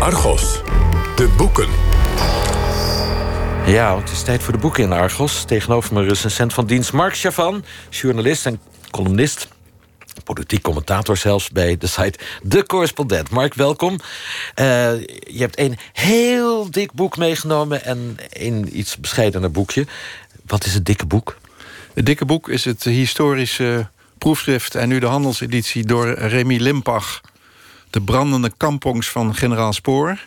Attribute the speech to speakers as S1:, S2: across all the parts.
S1: Argos, de boeken.
S2: Ja, het is tijd voor de boeken in Argos. Tegenover me recensent van dienst Mark Chavan, journalist en columnist. Politiek commentator zelfs bij de site De Correspondent. Mark, welkom. Uh, je hebt een heel dik boek meegenomen en een iets bescheidener boekje. Wat is het dikke boek?
S3: Het dikke boek is het historische proefschrift... en nu de handelseditie door Remy Limpach... De brandende kampongs van generaal Spoor.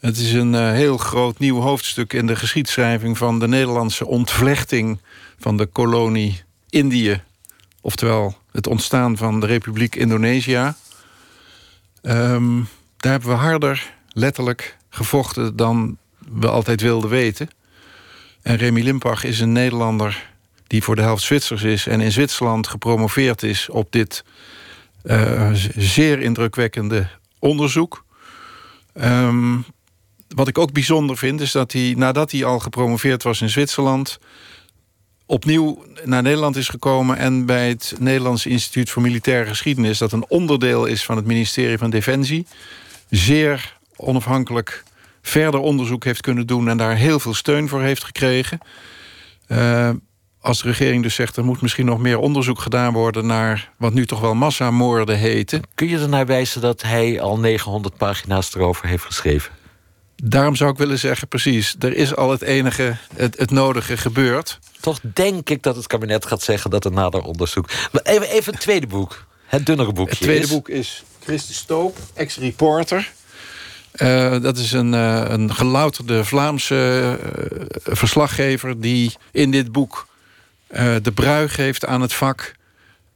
S3: Het is een uh, heel groot nieuw hoofdstuk in de geschiedschrijving... van de Nederlandse ontvlechting van de kolonie Indië. Oftewel het ontstaan van de Republiek Indonesië. Um, daar hebben we harder, letterlijk, gevochten... dan we altijd wilden weten. En Remy Limpach is een Nederlander die voor de helft Zwitsers is... en in Zwitserland gepromoveerd is op dit zeer indrukwekkende onderzoek. Um, wat ik ook bijzonder vind, is dat hij nadat hij al gepromoveerd was in Zwitserland, opnieuw naar Nederland is gekomen en bij het Nederlands Instituut voor Militaire Geschiedenis, dat een onderdeel is van het ministerie van Defensie, zeer onafhankelijk verder onderzoek heeft kunnen doen en daar heel veel steun voor heeft gekregen. Uh, als de regering dus zegt... er moet misschien nog meer onderzoek gedaan worden... naar wat nu toch wel massamoorden heten.
S2: Kun je ernaar wijzen dat hij al 900 pagina's erover heeft geschreven?
S3: Daarom zou ik willen zeggen, precies... er is al het enige, het, het nodige gebeurd.
S2: Toch denk ik dat het kabinet gaat zeggen dat er nader onderzoek... Maar even, even het tweede boek, het dunnere boekje.
S3: Het tweede boek is Christus Stoop, ex-reporter... Uh, dat is een, uh, een gelouterde Vlaamse uh, verslaggever... die in dit boek uh, de brui geeft aan het vak.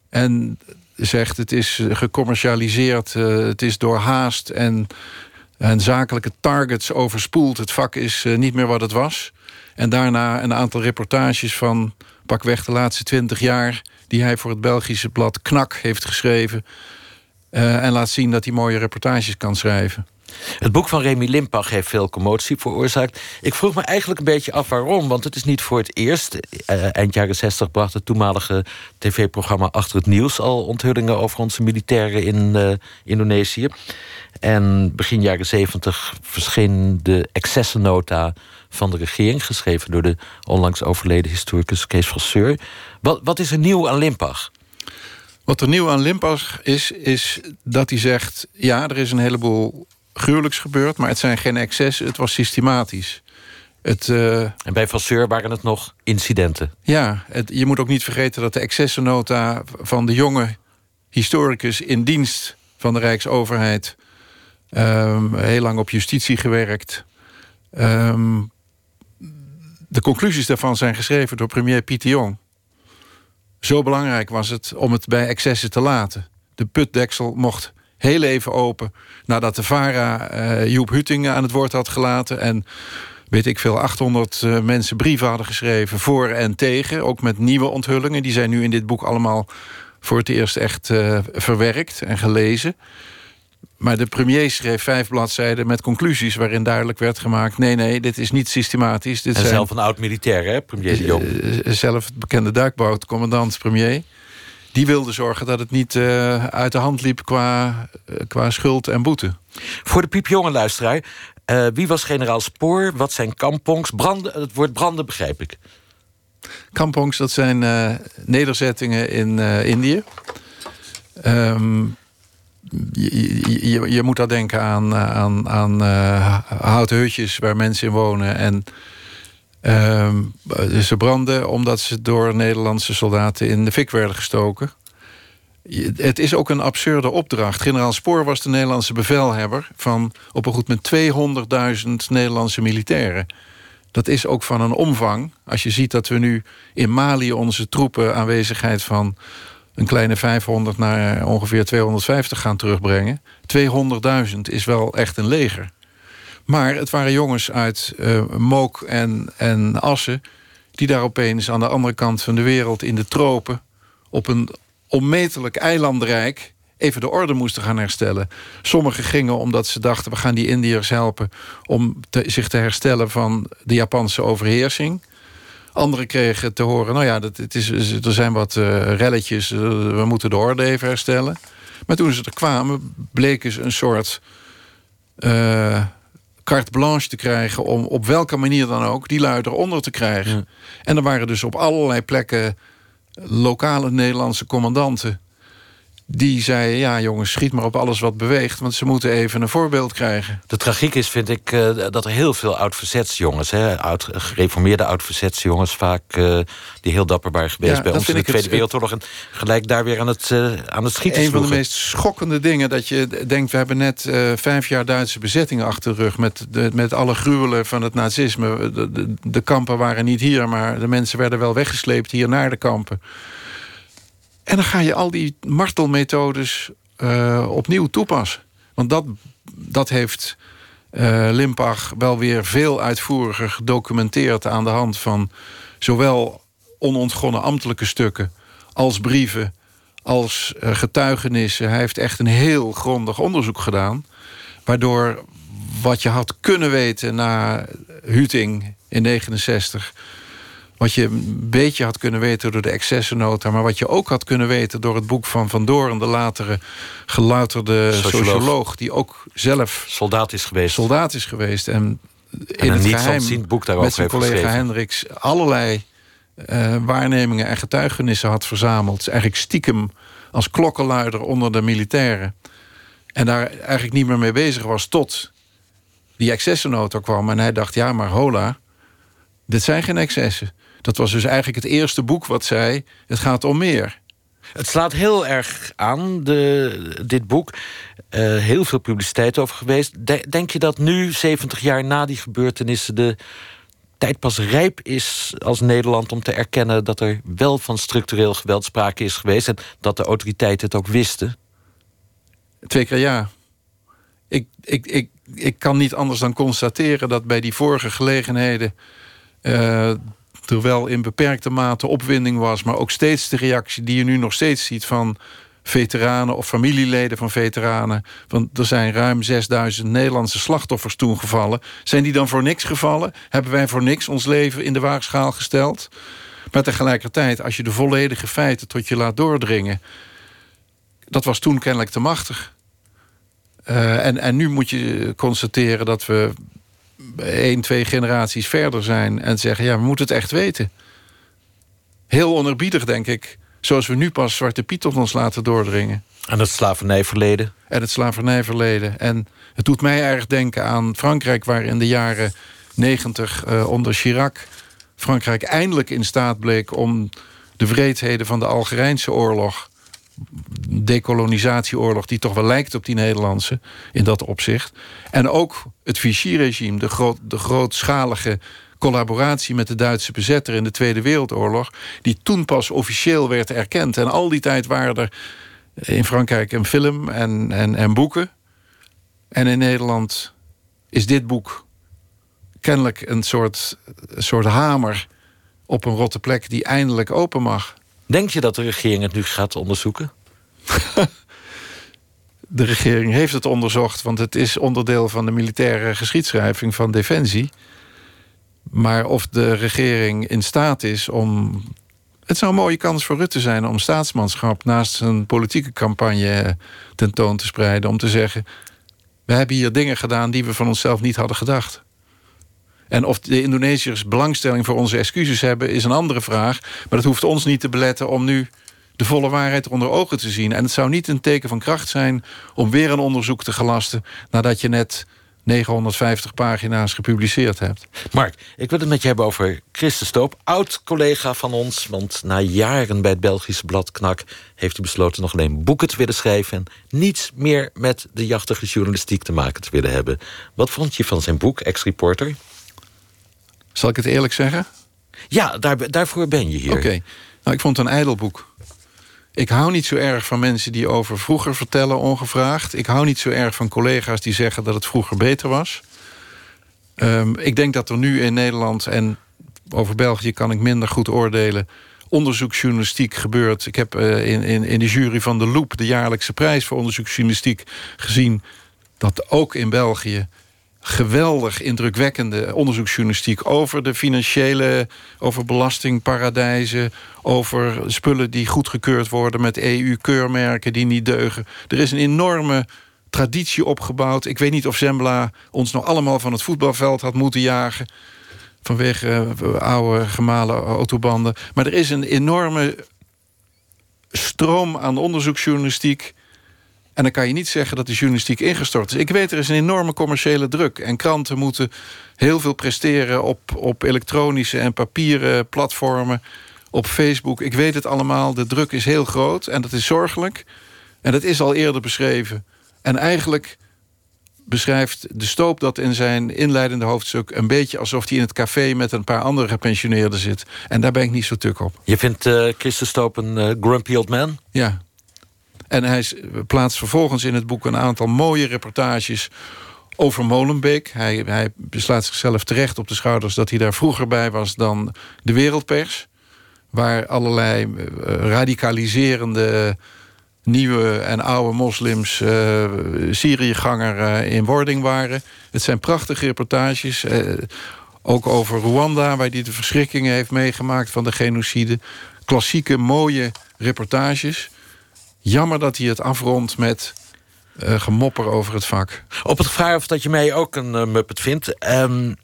S3: En zegt het is gecommercialiseerd, uh, het is doorhaast en, en zakelijke targets overspoeld. Het vak is uh, niet meer wat het was. En daarna een aantal reportages van pakweg de laatste twintig jaar... die hij voor het Belgische blad Knak heeft geschreven. en laat zien dat hij mooie reportages kan schrijven.
S2: Het boek van Remy Limpach heeft veel commotie veroorzaakt. Ik vroeg me eigenlijk een beetje af waarom, want het is niet voor het eerst. Uh, eind jaren 60 bracht het toenmalige tv-programma Achter het Nieuws al onthullingen over onze militairen in uh, Indonesië. En begin jaren 70 verscheen de excessennota van de regering, geschreven door de onlangs overleden historicus Kees Vasseur. Wat, wat is er nieuw aan Limpach?
S3: Wat er nieuw aan Limpach is, is dat hij zegt... ja, er is een heleboel gruwelijks gebeurd, maar het zijn geen excessen, het was systematisch. Het, uh,
S2: en bij Vasseur waren het nog incidenten?
S3: Ja, het, je moet ook niet vergeten dat de excessennota van de jonge historicus in dienst van de Rijksoverheid, um, heel lang op justitie gewerkt. Um, de conclusies daarvan zijn geschreven door premier Pieter Jong. Zo belangrijk was het om het bij excessen te laten. De putdeksel mocht heel even open. Nadat de VARA uh, Joep Hutting aan het woord had gelaten. En weet ik veel, 800 uh, mensen brieven hadden geschreven voor en tegen. Ook met nieuwe onthullingen. Die zijn nu in dit boek allemaal voor het eerst echt uh, verwerkt en gelezen. Maar de premier schreef vijf bladzijden met conclusies... waarin duidelijk werd gemaakt... nee, nee, dit is niet systematisch. Dit
S2: en zijn, zelf een oud-militair, hè, premier de Jong?
S3: Zelf het bekende duikboot, commandant, premier die wilde zorgen dat het niet uh, uit de hand liep qua, uh, qua schuld en boete.
S2: Voor de piepjonge luisteraar, uh, wie was generaal Spoor? Wat zijn kampongs? Branden, het woord branden begrijp ik.
S3: Kampongs, dat zijn nederzettingen in Indië. Um, je, je, je, moet daar denken aan, aan, aan houten hutjes waar mensen in wonen... en Ehm, ze brandden omdat ze door Nederlandse soldaten in de fik werden gestoken. Het is ook een absurde opdracht. Generaal Spoor was de Nederlandse bevelhebber... van op een goed met 200.000 Nederlandse militairen. Dat is ook van een omvang. Als je ziet dat we nu in Mali onze troepen aanwezigheid van een kleine 500 naar ongeveer 250 gaan terugbrengen. 200.000 is wel echt een leger. Maar het waren jongens uit uh, Mook en, en Assen... die daar opeens aan de andere kant van de wereld in de tropen... op een onmetelijk eilandrijk even de orde moesten gaan herstellen. Sommigen gingen omdat ze dachten... we gaan die Indiërs helpen om zich te herstellen... van de Japanse overheersing. Anderen kregen te horen... nou ja, dat, het is, er zijn wat uh, relletjes, uh, we moeten de orde even herstellen. Maar toen ze er kwamen, bleken ze een soort carte blanche te krijgen... om op welke manier dan ook die lui eronder te krijgen. En er waren dus op allerlei plekken lokale Nederlandse commandanten die zei: Ja, jongens, schiet maar op alles wat beweegt, want ze moeten even een voorbeeld krijgen.
S2: De tragiek is, vind ik, uh, dat er heel veel oud-verzetsjongens, oud, gereformeerde oud-verzetsjongens, vaak uh, die heel dapper waren geweest ja, bij ons in de Tweede Wereldoorlog, en gelijk daar weer aan het, uh, aan het schieten.
S3: Een van de meest schokkende dingen dat je denkt: we hebben net vijf jaar Duitse bezetting achter de rug met, de, met alle gruwelen van het nazisme. De, de, de kampen waren niet hier, maar de mensen werden wel weggesleept hier naar de kampen. En dan ga je al die martelmethodes uh, opnieuw toepassen. Want dat, dat heeft uh, Limpach wel weer veel uitvoeriger gedocumenteerd... aan de hand van zowel onontgonnen ambtelijke stukken... als brieven, als uh, getuigenissen. Hij heeft echt een heel grondig onderzoek gedaan... waardoor wat je had kunnen weten na Huting in 69 wat je een beetje had kunnen weten door de excessennota... maar wat je ook had kunnen weten door het boek van Van Doorn... de latere gelouterde socioloog. die ook zelf...
S2: Soldaat is geweest.
S3: Soldaat is geweest. En, in het geheim
S2: boek
S3: met zijn collega Hendricks... allerlei uh, waarnemingen en getuigenissen had verzameld. Eigenlijk stiekem als klokkenluider onder de militairen. En daar eigenlijk niet meer mee bezig was tot die excessennota kwam. En hij dacht, ja, maar hola, dit zijn geen excessen. Dat was dus eigenlijk het eerste boek wat zei... het gaat om meer.
S2: Het slaat heel erg aan, de, dit boek. Uh, heel veel publiciteit over geweest. denk je dat nu, 70 jaar na die gebeurtenissen... de tijd pas rijp is als Nederland om te erkennen... dat er wel van structureel geweld sprake is geweest... en dat de autoriteiten het ook wisten?
S3: Twee keer ja. Ik, ik, ik, ik kan niet anders dan constateren dat bij die vorige gelegenheden... Uh, er wel in beperkte mate opwinding was... maar ook steeds de reactie die je nu nog steeds ziet... van veteranen of familieleden van veteranen. Want er zijn ruim 6000 Nederlandse slachtoffers toen gevallen. Zijn die dan voor niks gevallen? Hebben wij voor niks ons leven in de waagschaal gesteld? Maar tegelijkertijd, als je de volledige feiten tot je laat doordringen... dat was toen kennelijk te machtig. Uh, en, en nu moet je constateren dat we één, twee generaties verder zijn... en zeggen, ja, we moeten het echt weten. Heel onerbiedig, denk ik. Zoals we nu pas Zwarte Piet tot ons laten doordringen.
S2: En het slavernijverleden.
S3: En het slavernijverleden. En het doet mij erg denken aan Frankrijk... waar in de jaren negentig uh, onder Chirac... Frankrijk eindelijk in staat bleek om de wreedheden van de Algerijnse oorlog decolonisatieoorlog... die toch wel lijkt op die Nederlandse in dat opzicht. En ook het Vichy-regime, de, de grootschalige collaboratie met de Duitse bezetter in de Tweede Wereldoorlog... die toen pas officieel werd erkend. En al die tijd waren er in Frankrijk een film en, en, en boeken. En in Nederland is dit boek kennelijk een soort, een soort hamer op een rotte plek die eindelijk open mag.
S2: Denk je dat de regering het nu gaat onderzoeken?
S3: de regering heeft het onderzocht, want het is onderdeel van de militaire geschiedschrijving van Defensie. Maar of de regering in staat is om. Het zou een mooie kans voor Rutte zijn om staatsmanschap naast zijn politieke campagne tentoon te spreiden. Om te zeggen: We hebben hier dingen gedaan die we van onszelf niet hadden gedacht. En of de Indonesiërs belangstelling voor onze excuses hebben, is een andere vraag. Maar dat hoeft ons niet te beletten om nu de volle waarheid onder ogen te zien. En het zou niet een teken van kracht zijn om weer een onderzoek te gelasten nadat je net 950 pagina's gepubliceerd hebt.
S2: Mark, ik wil het met je hebben over Christen Stoop, oud-collega van ons. Want na jaren bij het Belgische blad Knak heeft hij besloten nog alleen boeken te willen schrijven. En niets meer met de jachtige journalistiek te maken te willen hebben. Wat vond je van zijn boek, Ex-Reporter?
S3: Zal ik het eerlijk zeggen?
S2: Ja, daar, daarvoor ben je hier.
S3: Oké. Nou, ik vond het een ijdelboek. Ik hou niet zo erg van mensen die over vroeger vertellen ongevraagd. Ik hou niet zo erg van collega's die zeggen dat het vroeger beter was. Um, ik denk dat er nu in Nederland en over België kan ik minder goed oordelen onderzoeksjournalistiek gebeurt. Ik heb uh, in, in, in de jury van de Loop... de jaarlijkse prijs voor onderzoeksjournalistiek gezien... dat ook in België geweldig indrukwekkende onderzoeksjournalistiek over de financiële, over belastingparadijzen, over spullen die goedgekeurd worden met EU-keurmerken die niet deugen. Er is een enorme traditie opgebouwd. Ik weet niet of Zembla ons nog allemaal van het voetbalveld had moeten jagen. Vanwege uh, oude gemalen autobanden. Maar er is een enorme stroom aan onderzoeksjournalistiek. En dan kan je niet zeggen dat de journalistiek ingestort is. Ik weet, er is een enorme commerciële druk. En kranten moeten heel veel presteren op, op elektronische en papieren platformen. Op Facebook. Ik weet het allemaal. De druk is heel groot. En dat is zorgelijk. En dat is al eerder beschreven. En eigenlijk beschrijft de Stoop dat in zijn inleidende hoofdstuk... een beetje alsof hij in het café met een paar andere gepensioneerden zit. En daar ben ik niet zo tuk op.
S2: Je vindt uh, Stoop een uh, grumpy old man?
S3: Ja. En hij plaatst vervolgens in het boek een aantal mooie reportages over Molenbeek. Hij, hij beslaat zichzelf terecht op de schouders dat hij daar vroeger bij was dan de wereldpers. Waar allerlei uh, radicaliserende nieuwe en oude moslims uh, Syriëganger uh, in wording waren. Het zijn prachtige reportages. Ook over Rwanda, waar hij de verschrikkingen heeft meegemaakt van de genocide. Klassieke, mooie reportages. Jammer dat hij het afrondt met uh, gemopper over het vak.
S2: Op het vraag of dat je mij ook een uh, muppet vindt. Um,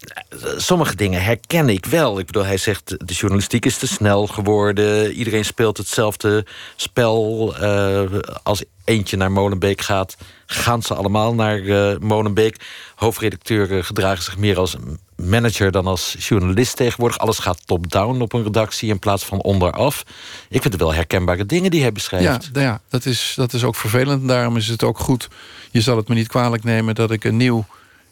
S2: sommige dingen herken ik wel. Ik bedoel, hij zegt de journalistiek is te snel geworden. Iedereen speelt hetzelfde spel. Uh, als eentje naar Molenbeek gaat, gaan ze allemaal naar Molenbeek. Hoofdredacteuren gedragen zich meer als manager dan als journalist tegenwoordig. Alles gaat top-down op een redactie in plaats van onderaf. Ik vind het wel herkenbare dingen die hij beschrijft.
S3: Ja, ja dat, is, dat is ook vervelend. Daarom is het ook goed. Je zal het me niet kwalijk nemen dat ik een nieuw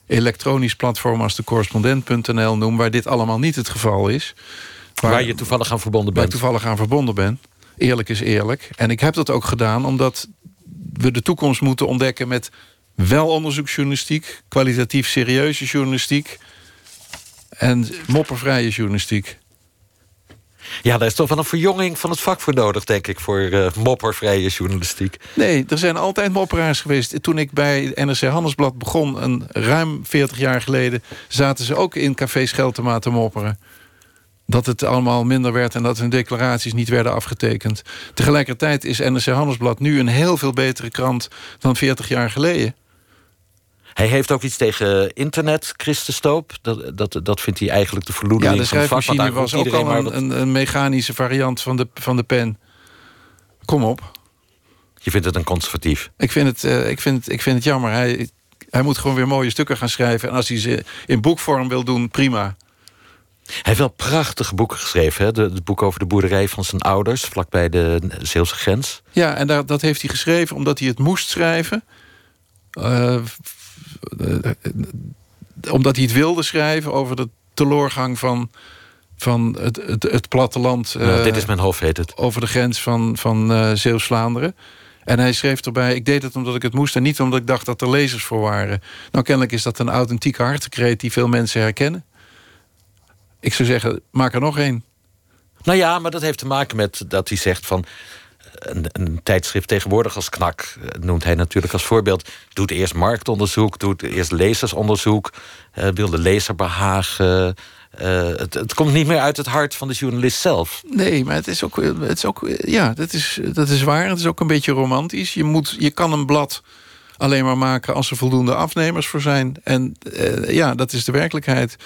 S3: elektronisch platform als de correspondent.nl noem, waar dit allemaal niet het geval is.
S2: Waar, waar je toevallig aan verbonden bent.
S3: Waar ik toevallig aan verbonden ben. Eerlijk is eerlijk. En ik heb dat ook gedaan omdat we de toekomst moeten ontdekken met wel onderzoeksjournalistiek, kwalitatief serieuze journalistiek en moppervrije journalistiek.
S2: Ja, daar is toch wel een verjonging van het vak voor nodig, denk ik... voor uh, moppervrije journalistiek.
S3: Nee, er zijn altijd mopperaars geweest. Toen ik bij NRC Handelsblad begon, een ruim 40 jaar geleden... zaten ze ook in café Scheltema te mopperen. Dat het allemaal minder werd en dat hun declaraties niet werden afgetekend. Tegelijkertijd is NRC Handelsblad nu een heel veel betere krant... dan 40 jaar geleden.
S2: Hij heeft ook iets tegen internet, Christen Stoop. Dat, dat, dat vindt hij eigenlijk de verloedering
S3: ja, de schrijfmachine was ook al een, mechanische variant van de, van de pen. Kom op.
S2: Je vindt het een conservatief?
S3: Ik vind het, uh, ik vind, ik vind het jammer. Hij, hij moet gewoon weer mooie stukken gaan schrijven. En als hij ze in boekvorm wil doen, prima.
S2: Hij heeft wel prachtige boeken geschreven. Hè? Het boek over de boerderij van zijn ouders, vlakbij de Zeelse grens.
S3: Ja, en daar, dat heeft hij geschreven omdat hij het moest schrijven. Uh, omdat hij het wilde schrijven over de teleurgang van, van het, het, het platteland.
S2: Uh, dit is mijn hoofd, heet het.
S3: Over de grens van, van uh, Zeeuws-Vlaanderen. En hij schreef erbij, ik deed het omdat ik het moest... en niet omdat ik dacht dat er lezers voor waren. Nou, kennelijk is dat een authentieke hartekreet... die veel mensen herkennen. Ik zou zeggen, maak er nog één.
S2: Nou ja, maar dat heeft te maken met dat hij zegt van een, een, tijdschrift tegenwoordig als Knak eh, noemt hij natuurlijk als voorbeeld. Doet eerst marktonderzoek, doet eerst lezersonderzoek, uh, wil de lezer behagen. Uh, het, het, komt niet meer uit het hart van de journalist zelf.
S3: Nee, maar het is ook, het is ook ja, dat is, dat is waar. Het is ook een beetje romantisch. Je, moet, je kan een blad alleen maar maken als er voldoende afnemers voor zijn. En ja, dat is de werkelijkheid.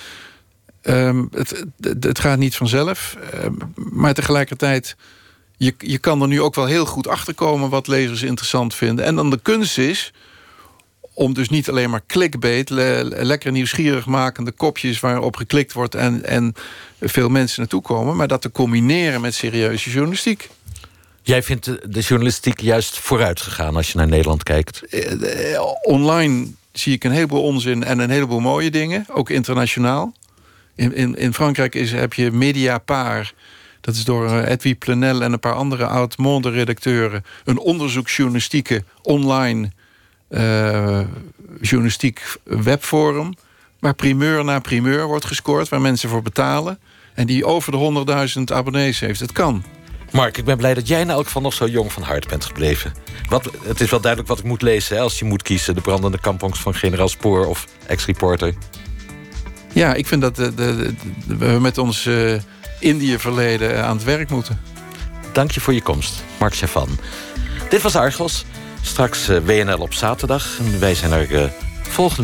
S3: Um, het, het, gaat niet vanzelf. Um, maar tegelijkertijd je, je kan er nu ook wel heel goed achter komen wat lezers interessant vinden. En dan de kunst is om dus niet alleen maar clickbait, le lekker nieuwsgierig makende kopjes waarop geklikt wordt en, en veel mensen naartoe komen, maar dat te combineren met serieuze journalistiek.
S2: Jij vindt de, journalistiek juist vooruit gegaan als je naar Nederland kijkt?
S3: Eh, eh, online zie ik een heleboel onzin en een heleboel mooie dingen, ook internationaal. In, in, in Frankrijk is, heb je Mediapart dat is door uh, Edwy Plenel en een paar andere oud-monde-redacteuren... een onderzoeksjournalistieke online uh, journalistiek webforum... waar primeur na primeur wordt gescoord, waar mensen voor betalen... en die over de 100.000 abonnees heeft. Het kan.
S2: Mark, ik ben blij dat jij in elk geval nog zo jong van hart bent gebleven. Wat, het is wel duidelijk wat ik moet lezen hè, als je moet kiezen. De brandende kampongs van generaal Spoor of ex-reporter.
S3: Ja, ik vind dat de, de, we met ons... Uh, Indië-verleden aan het werk moeten.
S2: Dank je voor je komst, Mark Chavan. Dit was Argos. Straks WNL op zaterdag. En wij zijn er volgende